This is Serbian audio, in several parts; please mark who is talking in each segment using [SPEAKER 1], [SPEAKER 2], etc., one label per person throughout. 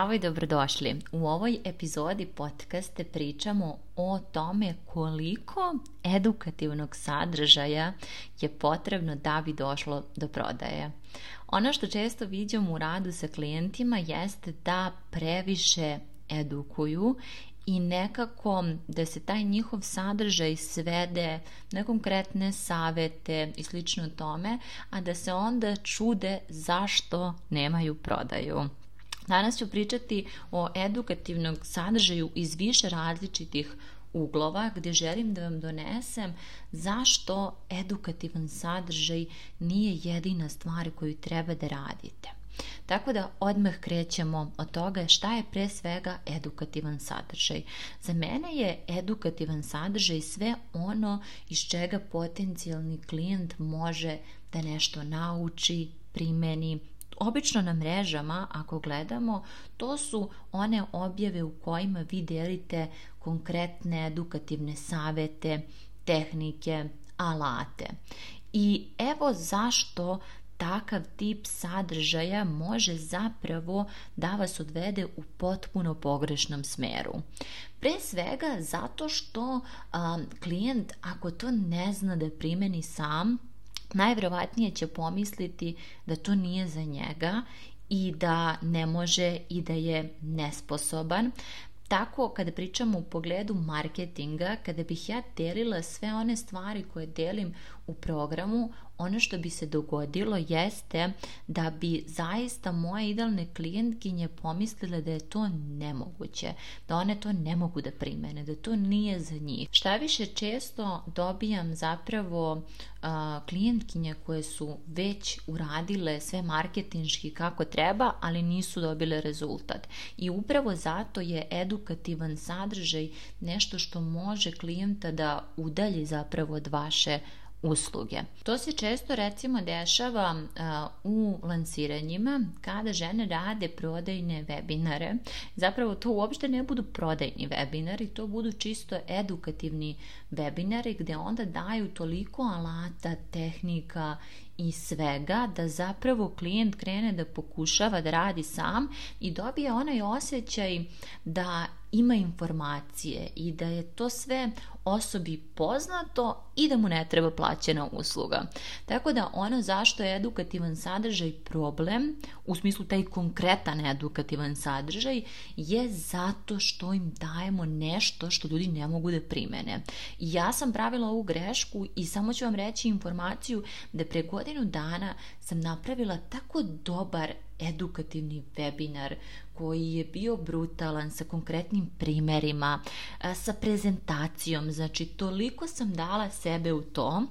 [SPEAKER 1] Zdravo i dobrodošli. U ovoj epizodi podcaste pričamo o tome koliko edukativnog sadržaja je potrebno da bi došlo do prodaje. Ono što često vidimo u radu sa klijentima jeste da previše edukuju i nekako da se taj njihov sadržaj svede na konkretne savete i slično tome, a da se onda čude zašto nemaju prodaju. Danas ću pričati o edukativnom sadržaju iz više različitih uglova gdje želim da vam donesem zašto edukativan sadržaj nije jedina stvar koju treba da radite. Tako da odmah krećemo od toga šta je pre svega edukativan sadržaj. Za mene je edukativan sadržaj sve ono iz čega potencijalni klijent može da nešto nauči, primeni, obično na mrežama, ako gledamo, to su one objave u kojima vi delite konkretne edukativne savete, tehnike, alate. I evo zašto takav tip sadržaja može zapravo da vas odvede u potpuno pogrešnom smeru. Pre svega zato što a, klijent ako to ne zna da primeni sam, najvjerojatnije će pomisliti da to nije za njega i da ne može i da je nesposoban. Tako, kada pričamo u pogledu marketinga, kada bih ja delila sve one stvari koje delim u programu, ono što bi se dogodilo jeste da bi zaista moje idealne klijentkinje pomislile da je to nemoguće, da one to ne mogu da primene, da to nije za njih. Šta više često dobijam zapravo klijentkinje koje su već uradile sve marketinški kako treba, ali nisu dobile rezultat. I upravo zato je edukativan sadržaj nešto što može klijenta da udalji zapravo od vaše usluge. To se često recimo dešava u lanciranjima kada žene rade prodajne webinare. Zapravo to uopšte ne budu prodajni webinari, to budu čisto edukativni webinari gde onda daju toliko alata, tehnika i svega da zapravo klijent krene da pokušava da radi sam i dobije onaj osjećaj da ima informacije i da je to sve osobi poznato i da mu ne treba plaćena usluga. Tako da ono zašto je edukativan sadržaj problem, u smislu taj konkretan edukativan sadržaj, je zato što im dajemo nešto što ljudi ne mogu da primene. ja sam pravila ovu grešku i samo ću vam reći informaciju da pre godinu dana sam napravila tako dobar edukativni webinar koji je bio brutalan sa konkretnim primjerima, sa prezentacijom, znači toliko sam dala sebe u tom.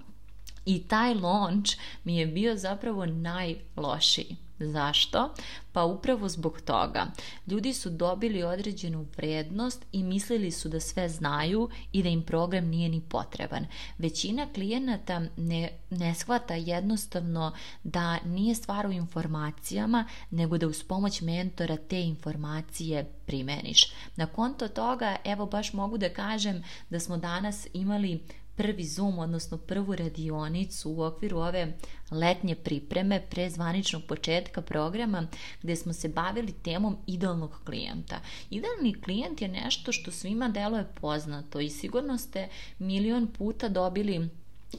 [SPEAKER 1] I taj launch mi je bio zapravo najlošiji. Zašto? Pa upravo zbog toga. Ljudi su dobili određenu prednost i mislili su da sve znaju i da im program nije ni potreban. Većina klijenata ne, ne shvata jednostavno da nije stvar u informacijama, nego da uz pomoć mentora te informacije primeniš. Na konto toga, evo baš mogu da kažem da smo danas imali prvi Zoom, odnosno prvu radionicu u okviru ove letnje pripreme pre zvaničnog početka programa gdje smo se bavili temom idealnog klijenta. Idealni klijent je nešto što svima delo je poznato i sigurno ste milion puta dobili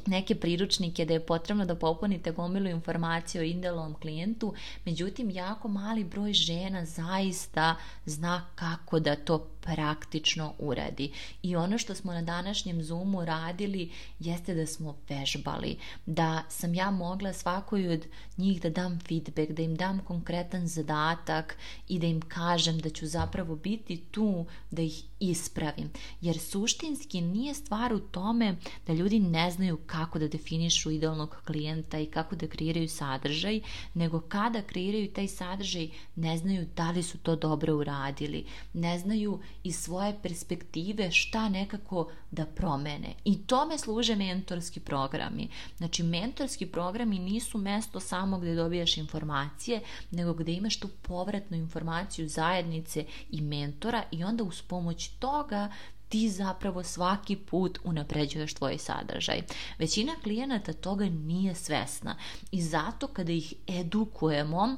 [SPEAKER 1] neke priručnike da je potrebno da popunite gomilu informacije o idealnom klijentu, međutim jako mali broj žena zaista zna kako da to praktično uradi. I ono što smo na današnjem Zoomu radili jeste da smo vežbali, da sam ja mogla svakoj od njih da dam feedback, da im dam konkretan zadatak i da im kažem da ću zapravo biti tu da ih ispravim. Jer suštinski nije stvar u tome da ljudi ne znaju kako da definišu idealnog klijenta i kako da kreiraju sadržaj, nego kada kreiraju taj sadržaj ne znaju da li su to dobro uradili, ne znaju iz svoje perspektive šta nekako da promene. I tome služe mentorski programi. Znači, mentorski programi nisu mesto samo gdje dobijaš informacije, nego gde imaš tu povratnu informaciju zajednice i mentora i onda uz pomoć toga ti zapravo svaki put unapređuješ tvoj sadržaj. Većina klijenata toga nije svesna i zato kada ih edukujemo,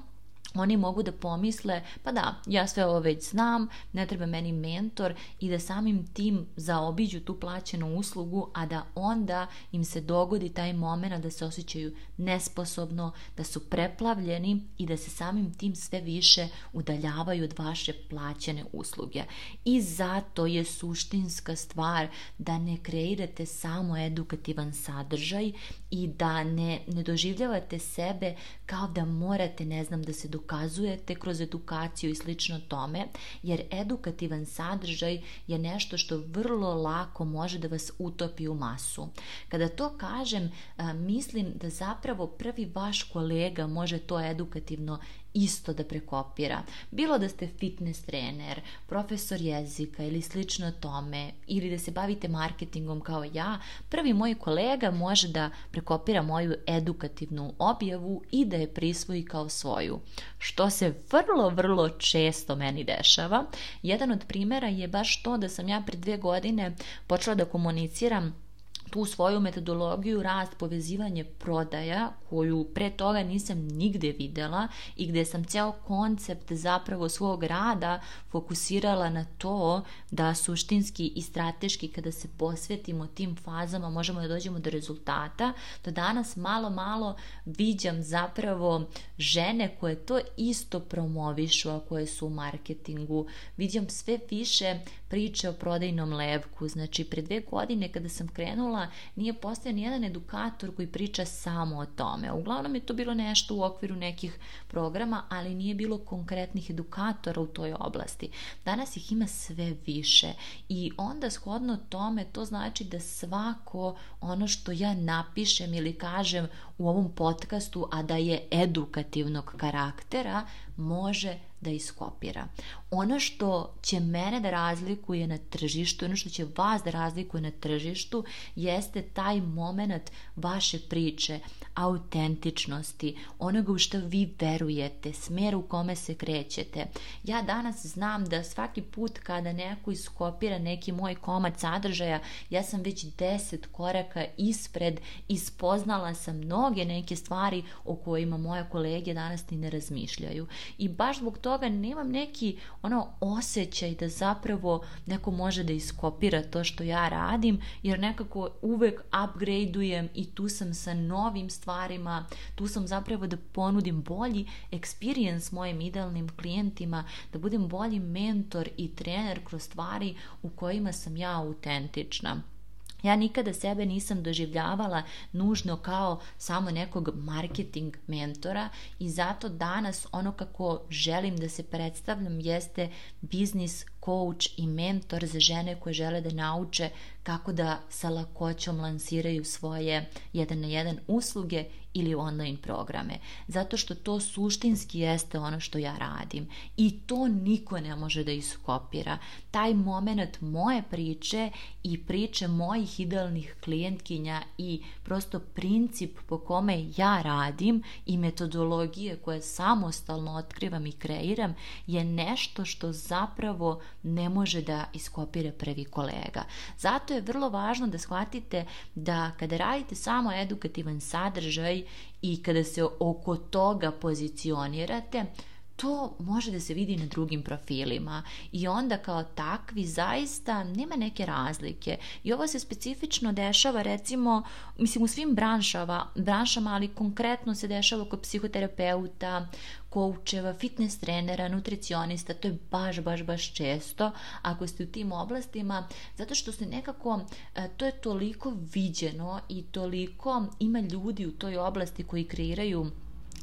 [SPEAKER 1] oni mogu da pomisle, pa da, ja sve ovo već znam, ne treba meni mentor i da samim tim zaobiđu tu plaćenu uslugu, a da onda im se dogodi taj moment da se osjećaju nesposobno, da su preplavljeni i da se samim tim sve više udaljavaju od vaše plaćene usluge. I zato je suštinska stvar da ne kreirate samo edukativan sadržaj i da ne, ne doživljavate sebe kao da morate, ne znam, da se dokazujete kroz edukaciju i slično tome, jer edukativan sadržaj je nešto što vrlo lako može da vas utopi u masu. Kada to kažem, mislim da zapravo prvi vaš kolega može to edukativno isto da prekopira. Bilo da ste fitness trener, profesor jezika ili slično tome, ili da se bavite marketingom kao ja, prvi moj kolega može da prekopira moju edukativnu objavu i da je prisvoji kao svoju. Što se vrlo, vrlo često meni dešava. Jedan od primjera je baš to da sam ja prije dve godine počela da komuniciram tu svoju metodologiju rast povezivanje prodaja koju pre toga nisam nigde videla i gde sam ceo koncept zapravo svog rada fokusirala na to da suštinski i strateški kada se posvetimo tim fazama možemo da dođemo do rezultata da danas malo malo viđam zapravo žene koje to isto promovišu a koje su u marketingu vidjam sve više priče o prodajnom levku znači pre dve godine kada sam krenula nije nije postao jedan edukator koji priča samo o tome. Uglavnom je to bilo nešto u okviru nekih programa, ali nije bilo konkretnih edukatora u toj oblasti. Danas ih ima sve više i onda shodno tome to znači da svako ono što ja napišem ili kažem u ovom podcastu, a da je edukativnog karaktera, može da iskopira. Ono što će mene da razlikuje na tržištu, ono što će vas da razlikuje na tržištu, jeste taj moment vaše priče, autentičnosti, onoga u što vi verujete, smjer u kome se krećete. Ja danas znam da svaki put kada neko iskopira neki moj komad sadržaja, ja sam već deset koraka ispred ispoznala sam mnoge neke stvari o kojima moje kolege danas ni ne razmišljaju. I baš zbog toga toga nemam neki ono osjećaj da zapravo neko može da iskopira to što ja radim, jer nekako uvek upgradeujem i tu sam sa novim stvarima, tu sam zapravo da ponudim bolji experience mojim idealnim klijentima, da budem bolji mentor i trener kroz stvari u kojima sam ja autentična. Ja nikada sebe nisam doživljavala nužno kao samo nekog marketing mentora i zato danas ono kako želim da se predstavljam jeste biznis coach i mentor za žene koje žele da nauče kako da sa lakoćom lansiraju svoje jedan na jedan usluge ili online programe. Zato što to suštinski jeste ono što ja radim. I to niko ne može da iskopira. Taj moment moje priče i priče mojih idealnih klijentkinja i prosto princip po kome ja radim i metodologije koje samostalno otkrivam i kreiram je nešto što zapravo ne može da iskopira prvi kolega. Zato je vrlo važno da shvatite da kada radite samo edukativan sadržaj i kada se oko toga pozicionirate, to može da se vidi na drugim profilima i onda kao takvi zaista nema neke razlike i ovo se specifično dešava recimo mislim u svim branšama ali konkretno se dešava kod psihoterapeuta koučeva, fitness trenera, nutricionista, to je baš, baš, baš često ako ste u tim oblastima, zato što se nekako, e, to je toliko viđeno i toliko ima ljudi u toj oblasti koji kreiraju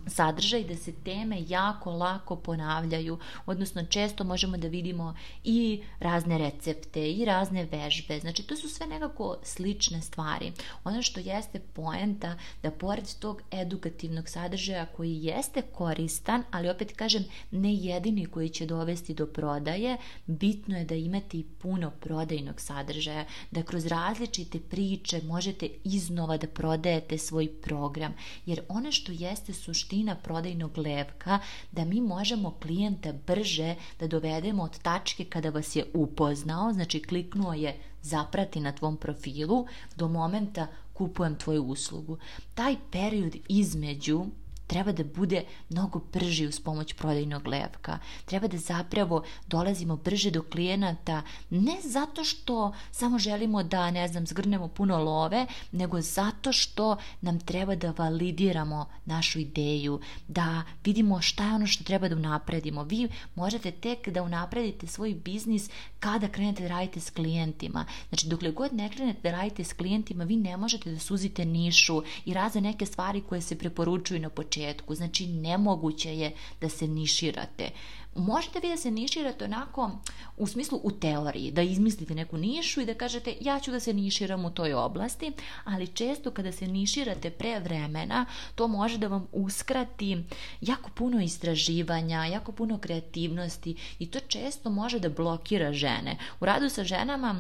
[SPEAKER 1] sadržaj da se teme jako lako ponavljaju, odnosno često možemo da vidimo i razne recepte i razne vežbe. Znači to su sve nekako slične stvari. Ono što jeste poenta da pored tog edukativnog sadržaja koji jeste koristan, ali opet kažem ne jedini koji će dovesti do prodaje, bitno je da imate i puno prodajnog sadržaja, da kroz različite priče možete iznova da prodajete svoj program, jer ono što jeste suš suština prodajnog levka da mi možemo klijenta brže da dovedemo od tačke kada vas je upoznao, znači kliknuo je zaprati na tvom profilu do momenta kupujem tvoju uslugu. Taj period između treba da bude mnogo brži uz pomoć prodajnog levka. Treba da zapravo dolazimo brže do klijenata, ne zato što samo želimo da, ne znam, zgrnemo puno love, nego zato što nam treba da validiramo našu ideju, da vidimo šta je ono što treba da unapredimo. Vi možete tek da unapredite svoj biznis kada krenete da radite s klijentima. Znači, dokle god ne krenete da radite s klijentima, vi ne možete da suzite nišu i razne neke stvari koje se preporučuju na početku početku, znači nemoguće je da se niširate. Možete vi da se niširate onako u smislu u teoriji, da izmislite neku nišu i da kažete ja ću da se niširam u toj oblasti, ali često kada se niširate pre vremena, to može da vam uskrati jako puno istraživanja, jako puno kreativnosti i to često može da blokira žene. U radu sa ženama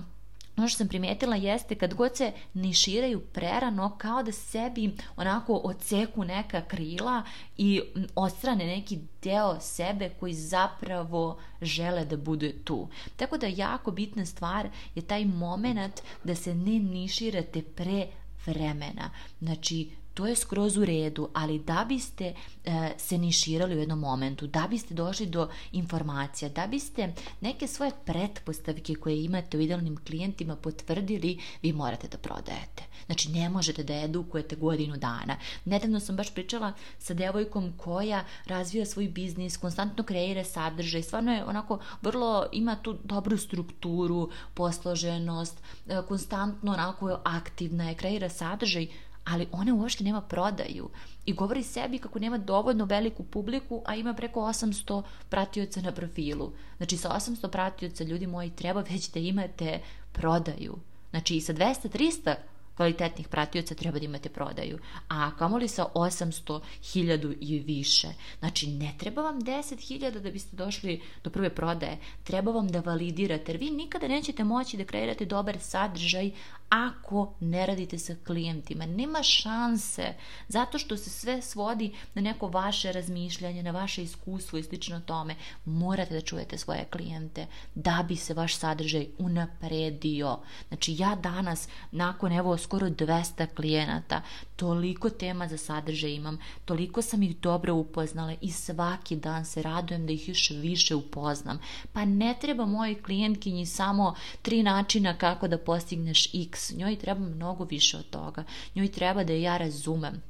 [SPEAKER 1] ono što sam primijetila jeste kad god se niširaju prerano kao da sebi onako oceku neka krila i ostrane neki deo sebe koji zapravo žele da bude tu. Tako da jako bitna stvar je taj moment da se ne niširate pre vremena. Znači, to je skroz u redu, ali da biste e, se niširali u jednom momentu, da biste došli do informacija, da biste neke svoje pretpostavke koje imate u idealnim klijentima potvrdili, vi morate da prodajete. Znači, ne možete da edukujete godinu dana. Nedavno sam baš pričala sa devojkom koja razvija svoj biznis, konstantno kreira sadržaj, stvarno je onako vrlo, ima tu dobru strukturu, posloženost, e, konstantno onako je aktivna je, kreira sadržaj, ali ona uopšte nema prodaju i govori sebi kako nema dovoljno veliku publiku, a ima preko 800 pratioca na profilu. Znači sa 800 pratioca ljudi moji treba već da imate prodaju. Znači i sa 200-300 kvalitetnih pratioca treba da imate prodaju, a kamoli sa 800, 1000 i više. Znači, ne treba vam 10.000 da biste došli do prve prodaje, treba vam da validirate, jer vi nikada nećete moći da kreirate dobar sadržaj ako ne radite sa klijentima. Nema šanse, zato što se sve svodi na neko vaše razmišljanje, na vaše iskustvo i slično tome. Morate da čujete svoje klijente da bi se vaš sadržaj unapredio. Znači ja danas nakon evo skoro 200 klijenata, toliko tema za sadržaj imam, toliko sam ih dobro upoznala i svaki dan se radujem da ih još više upoznam. Pa ne treba mojoj klijentkinji samo tri načina kako da postigneš x njoj treba mnogo više od toga. Njoj treba da ja razumem,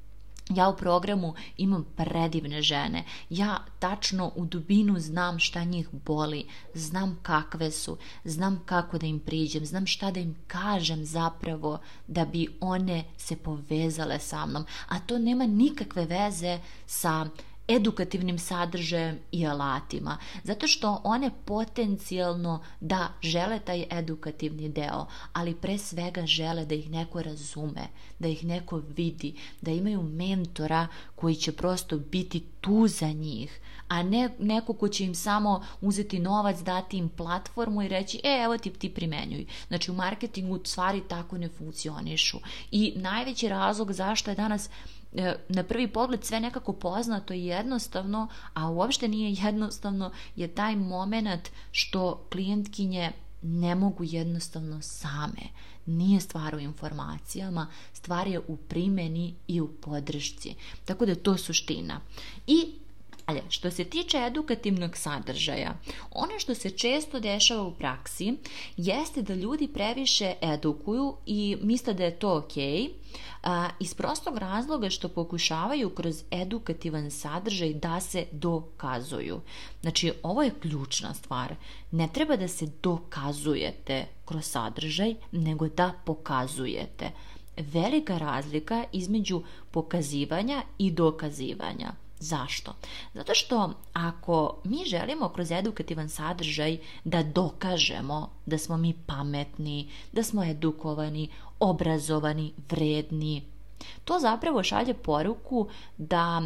[SPEAKER 1] ja u programu imam predivne žene. Ja tačno u dubinu znam šta njih boli, znam kakve su, znam kako da im priđem, znam šta da im kažem zapravo da bi one se povezale sa mnom. A to nema nikakve veze sa edukativnim sadržajem i alatima, zato što one potencijalno da žele taj edukativni deo, ali pre svega žele da ih neko razume, da ih neko vidi, da imaju mentora koji će prosto biti tu za njih, a ne neko ko će im samo uzeti novac, dati im platformu i reći e, evo ti, ti primenjuj. Znači u marketingu stvari tako ne funkcionišu. I najveći razlog zašto je danas E, na prvi pogled sve nekako poznato i jednostavno, a uopšte nije jednostavno je taj moment što klijentkinje ne mogu jednostavno same. Nije stvar u informacijama, stvar je u primjeni i u podršci. Tako da je to suština. I što se tiče edukativnog sadržaja, ono što se često dešava u praksi jeste da ljudi previše edukuju i misle da je to ok, iz prostog razloga što pokušavaju kroz edukativan sadržaj da se dokazuju. Znači, ovo je ključna stvar. Ne treba da se dokazujete kroz sadržaj, nego da pokazujete. Velika razlika između pokazivanja i dokazivanja. Zašto? Zato što ako mi želimo kroz edukativan sadržaj da dokažemo da smo mi pametni, da smo edukovani, obrazovani, vredni, to zapravo šalje poruku da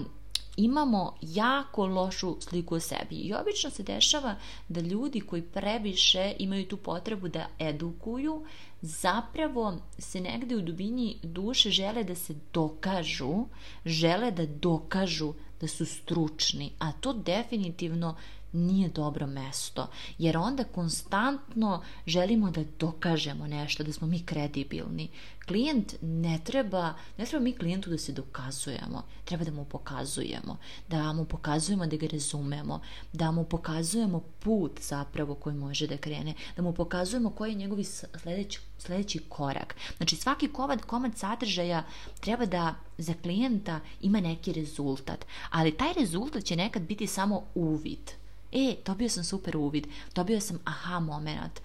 [SPEAKER 1] imamo jako lošu sliku o sebi. I obično se dešava da ljudi koji previše imaju tu potrebu da edukuju, zapravo se negdje u dubini duše žele da se dokažu, žele da dokažu su stručni, a to definitivno nije dobro mesto, jer onda konstantno želimo da dokažemo nešto, da smo mi kredibilni. Klijent ne treba, ne treba mi klijentu da se dokazujemo, treba da mu pokazujemo, da mu pokazujemo da ga razumemo, da mu pokazujemo put zapravo koji može da krene, da mu pokazujemo koji je njegovi sledeći, sledeći korak. Znači svaki komad, komad sadržaja treba da za klijenta ima neki rezultat, ali taj rezultat će nekad biti samo uvid e, dobio sam super uvid, dobio sam aha moment,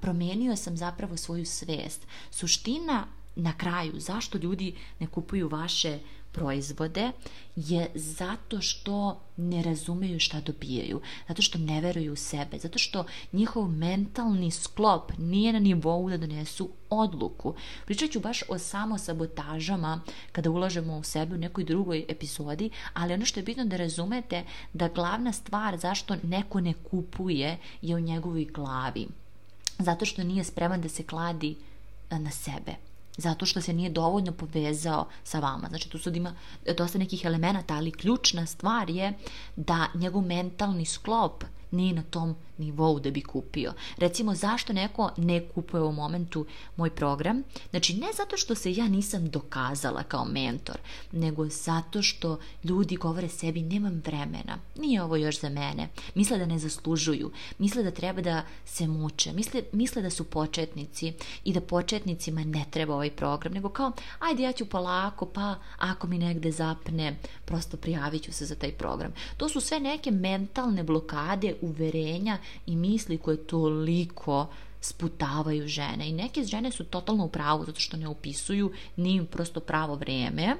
[SPEAKER 1] promijenio sam zapravo svoju svijest. Suština na kraju, zašto ljudi ne kupuju vaše proizvode je zato što ne razumeju šta dobijaju, zato što ne veruju u sebe, zato što njihov mentalni sklop nije na nivou da donesu odluku. Pričat ću baš o samo sabotažama kada ulažemo u sebe u nekoj drugoj epizodi, ali ono što je bitno da razumete da glavna stvar zašto neko ne kupuje je u njegovoj glavi. Zato što nije spreman da se kladi e, na sebe zato što se nije dovoljno povezao sa vama. Znači tu sad ima dosta nekih elemenata, ali ključna stvar je da njegov mentalni sklop nije na tom nivou da bi kupio. Recimo, zašto neko ne kupuje u momentu moj program? Znači, ne zato što se ja nisam dokazala kao mentor, nego zato što ljudi govore sebi nemam vremena, nije ovo još za mene, misle da ne zaslužuju, misle da treba da se muče, misle, misle da su početnici i da početnicima ne treba ovaj program, nego kao, ajde ja ću polako, pa ako mi negde zapne, prosto prijavit ću se za taj program. To su sve neke mentalne blokade, uverenja i misli koje toliko sputavaju žene i neke žene su totalno u pravu zato što ne upisuju ni im prosto pravo vrijeme,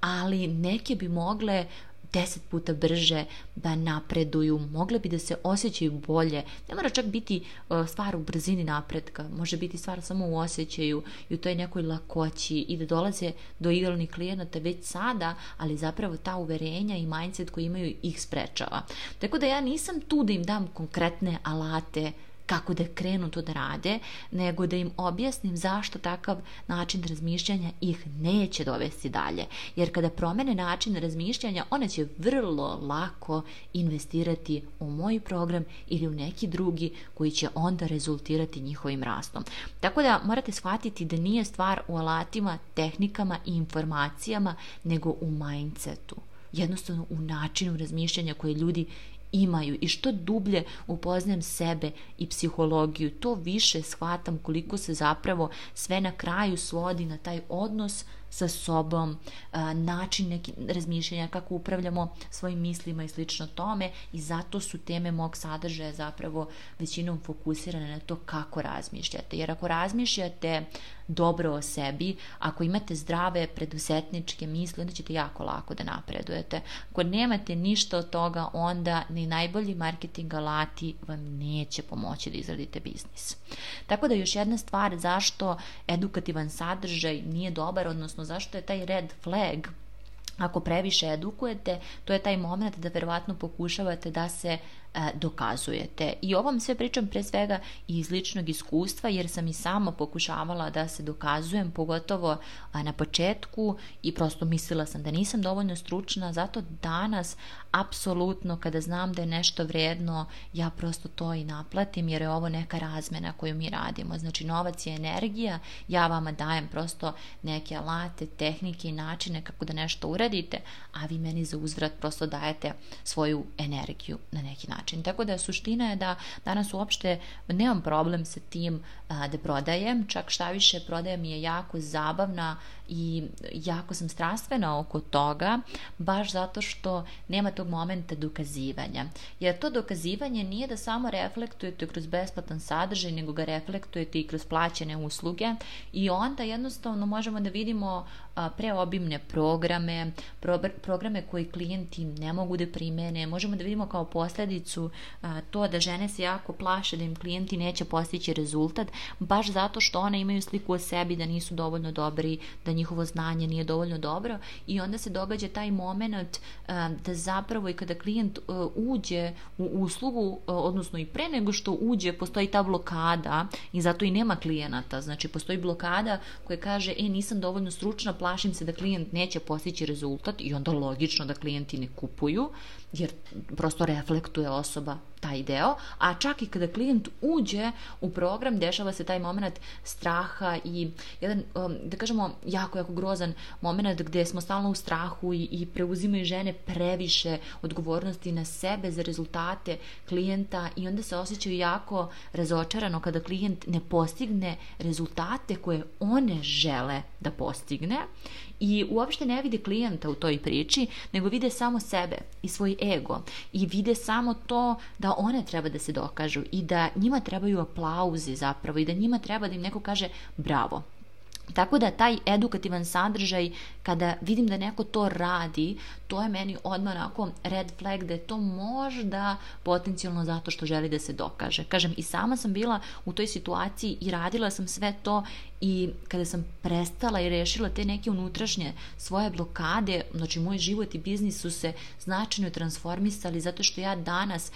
[SPEAKER 1] ali neke bi mogle deset puta brže da napreduju, mogle bi da se osjećaju bolje. Ne mora čak biti e, stvar u brzini napretka, može biti stvar samo u osjećaju i u toj nekoj lakoći i da dolaze do idealnih klijenata već sada, ali zapravo ta uverenja i mindset koji imaju ih sprečava. Tako da ja nisam tu da im dam konkretne alate kako da krenu to da rade, nego da im objasnim zašto takav način razmišljanja ih neće dovesti dalje. Jer kada promene način razmišljanja, one će vrlo lako investirati u moj program ili u neki drugi koji će onda rezultirati njihovim rastom. Tako da morate shvatiti da nije stvar u alatima, tehnikama i informacijama, nego u mindsetu jednostavno u načinu razmišljanja koje ljudi imaju i što dublje upoznajem sebe i psihologiju, to više shvatam koliko se zapravo sve na kraju svodi na taj odnos sa sobom, način razmišljanja, kako upravljamo svojim mislima i slično tome i zato su teme mog sadržaja zapravo većinom fokusirane na to kako razmišljate. Jer ako razmišljate dobro o sebi, ako imate zdrave preduzetničke misli, onda ćete jako lako da napredujete. Ako nemate ništa od toga, onda ni najbolji marketing alati vam neće pomoći da izradite biznis. Tako da još jedna stvar zašto edukativan sadržaj nije dobar, odnosno zašto je taj red flag ako previše edukujete, to je taj moment da verovatno pokušavate da se E, dokazujete. I ovom sve pričam pre svega iz ličnog iskustva jer sam i sama pokušavala da se dokazujem pogotovo na početku i prosto mislila sam da nisam dovoljno stručna zato danas apsolutno kada znam da je nešto vredno ja prosto to i naplatim jer je ovo neka razmena koju mi radimo. Znači novac je energija, ja vama dajem prosto neke alate, tehnike i načine kako da nešto uradite, a vi meni za uzvrat prosto dajete svoju energiju na neki način način. Tako da suština je da danas uopšte nemam problem sa tim da prodajem, čak šta više prodaja mi je jako zabavna i jako sam strastvena oko toga, baš zato što nema tog momenta dokazivanja. Jer to dokazivanje nije da samo reflektujete kroz besplatan sadržaj, nego ga reflektujete i kroz plaćene usluge i onda jednostavno možemo da vidimo preobimne programe, programe koji klijenti ne mogu da primene. Možemo da vidimo kao posljedicu to da žene se jako plaše da im klijenti neće postići rezultat, baš zato što one imaju sliku o sebi da nisu dovoljno dobri, da njihovo znanje nije dovoljno dobro i onda se događa taj moment da zapravo i kada klijent e, uđe u uslugu, e, odnosno i pre nego što uđe, postoji ta blokada i zato i nema klijenata. Znači, postoji blokada koja kaže, e, nisam dovoljno stručna, plašim se da klijent neće postići rezultat i onda logično da klijenti ne kupuju, jer prosto reflektuje osoba taj deo, a čak i kada klijent uđe u program, dešava se taj moment straha i jedan, um, da kažemo, jako, jako grozan moment gdje smo stalno u strahu i, i preuzimaju žene previše odgovornosti na sebe za rezultate klijenta i onda se osjećaju jako razočarano kada klijent ne postigne rezultate koje one žele da postigne i uopšte ne vide klijenta u toj priči, nego vide samo sebe i svoj ego i vide samo to da one treba da se dokažu i da njima trebaju aplauzi zapravo i da njima treba da im neko kaže bravo, tako da taj edukativan sadržaj, kada vidim da neko to radi, to je meni odmah onako red flag da je to možda potencijalno zato što želi da se dokaže. Kažem, i sama sam bila u toj situaciji i radila sam sve to i kada sam prestala i rešila te neke unutrašnje svoje blokade, znači moj život i biznis su se značajno transformisali zato što ja danas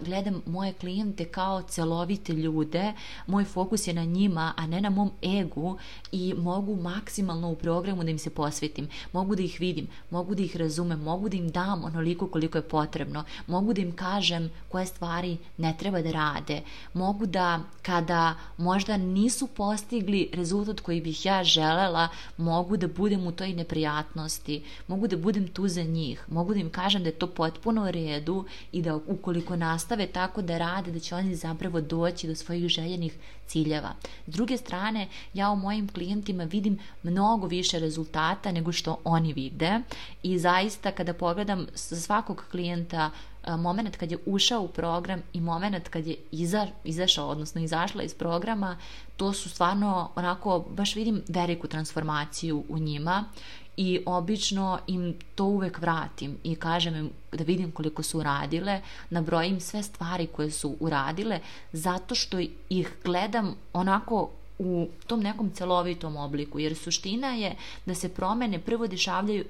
[SPEAKER 1] gledam moje klijente kao celovite ljude, moj fokus je na njima, a ne na mom egu i mogu maksimalno u programu da im se posvetim, mogu da ih vidim, mogu da ih razumem, mogu da im dam onoliko koliko je potrebno, mogu da im kažem koje stvari ne treba da rade, mogu da kada možda nisu postigli rezultat koji bih ja želela, mogu da budem u toj neprijatnosti, mogu da budem tu za njih, mogu da im kažem da je to potpuno u redu i da ukoliko nastave tako da rade, da će oni zapravo doći do svojih željenih ciljeva. S druge strane, ja u mojim klijentima klijentima vidim mnogo više rezultata nego što oni vide i zaista kada pogledam za svakog klijenta e, moment kad je ušao u program i moment kad je iza, izašao, odnosno izašla iz programa, to su stvarno onako, baš vidim veliku transformaciju u njima i obično im to uvek vratim i kažem im da vidim koliko su uradile, nabrojim sve stvari koje su uradile zato što ih gledam onako u tom nekom celovitom obliku, jer suština je da se promene prvo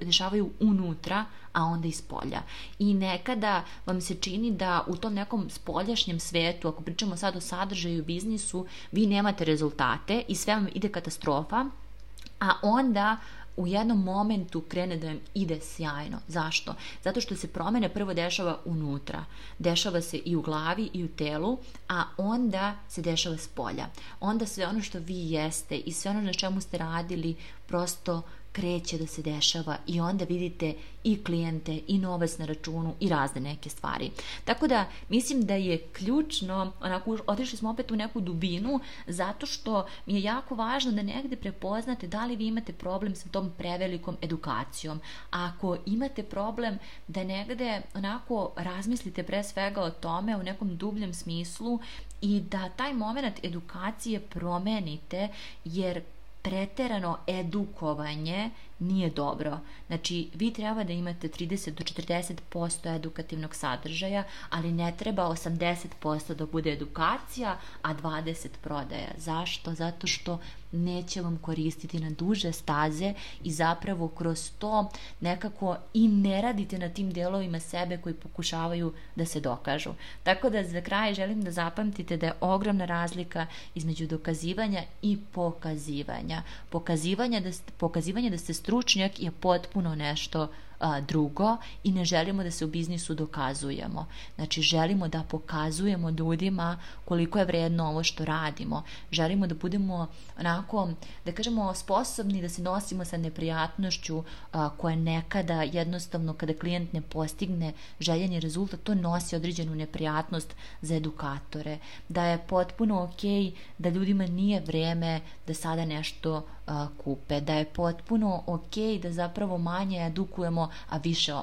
[SPEAKER 1] dešavaju unutra, a onda iz polja. I nekada vam se čini da u tom nekom spoljašnjem svetu, ako pričamo sad o sadržaju i biznisu, vi nemate rezultate i sve vam ide katastrofa, a onda u jednom momentu krene da im ide sjajno. Zašto? Zato što se promjene prvo dešava unutra. Dešava se i u glavi i u telu, a onda se dešava s polja. Onda sve ono što vi jeste i sve ono na čemu ste radili prosto kreće da se dešava i onda vidite i klijente i novac na računu i razne neke stvari. Tako da mislim da je ključno, onako otišli smo opet u neku dubinu zato što mi je jako važno da negde prepoznate da li vi imate problem sa tom prevelikom edukacijom. ako imate problem da negde onako razmislite pre svega o tome u nekom dubljem smislu i da taj moment edukacije promenite jer preterano edukovanje nije dobro. Znači, vi treba da imate 30 do 40% edukativnog sadržaja, ali ne treba 80% da bude edukacija, a 20 prodaja. Zašto? Zato što neće vam koristiti na duže staze i zapravo kroz to nekako i ne radite na tim delovima sebe koji pokušavaju da se dokažu. Tako da za kraj želim da zapamtite da je ogromna razlika između dokazivanja i pokazivanja. Pokazivanje da, pokazivanje da ste stručnjak je potpuno nešto drugo i ne želimo da se u biznisu dokazujemo. Znači želimo da pokazujemo ljudima koliko je vredno ovo što radimo. Želimo da budemo onako, da kažemo, sposobni da se nosimo sa neprijatnošću koja nekada jednostavno kada klijent ne postigne željeni rezultat, to nosi određenu neprijatnost za edukatore. Da je potpuno ok da ljudima nije vreme da sada nešto kupe, da je potpuno ok da zapravo manje edukujemo, a više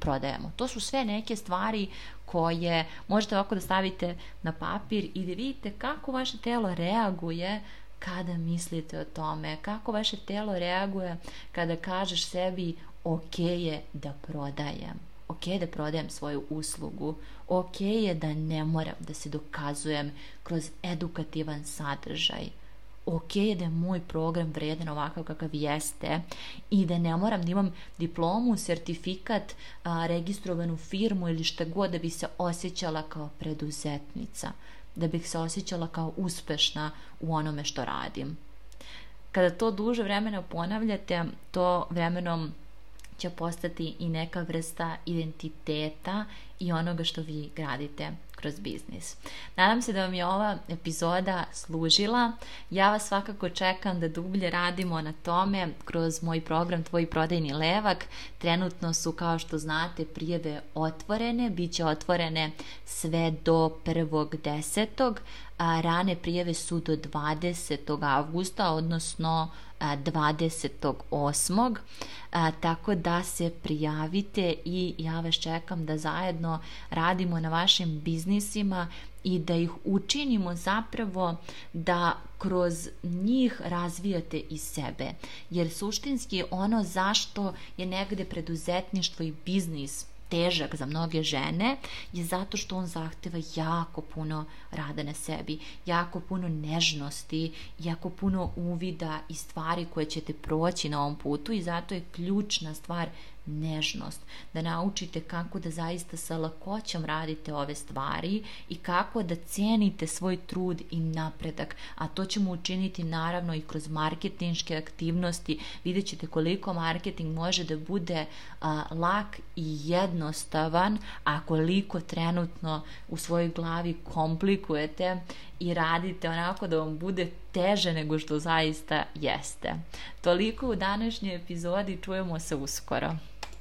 [SPEAKER 1] prodajemo. To su sve neke stvari koje možete ovako da stavite na papir i da vidite kako vaše telo reaguje kada mislite o tome, kako vaše telo reaguje kada kažeš sebi ok je da prodajem, ok je da prodajem svoju uslugu, ok je da ne moram da se dokazujem kroz edukativan sadržaj, ok da je moj program vrijedan ovakav kakav jeste i da ne moram da imam diplomu, sertifikat, registrovanu firmu ili šta god da bi se osjećala kao preduzetnica, da bih se osjećala kao uspešna u onome što radim. Kada to duže vremena ponavljate, to vremenom će postati i neka vrsta identiteta i onoga što vi gradite kroz biznis. Nadam se da vam je ova epizoda služila. Ja vas svakako čekam da dublje radimo na tome kroz moj program Tvoj prodajni levak. Trenutno su, kao što znate, prijeve otvorene. Biće otvorene sve do a Rane prijeve su do 20. augusta, odnosno 28. Tako da se prijavite i ja vas čekam da zajedno radimo na vašim biznisima i da ih učinimo zapravo da kroz njih razvijate i sebe. Jer suštinski ono zašto je negde preduzetništvo i biznis težak za mnoge žene je zato što on zahteva jako puno rada na sebi, jako puno nežnosti, jako puno uvida i stvari koje ćete proći na ovom putu i zato je ključna stvar nežnost, da naučite kako da zaista sa lakoćom radite ove stvari i kako da cijenite svoj trud i napredak, a to ćemo učiniti naravno i kroz marketinške aktivnosti, vidjet ćete koliko marketing može da bude lak i jednostavan, a koliko trenutno u svojoj glavi komplikujete i radite onako da vam bude teže nego što zaista jeste. Toliko u današnjoj epizodi, čujemo se uskoro.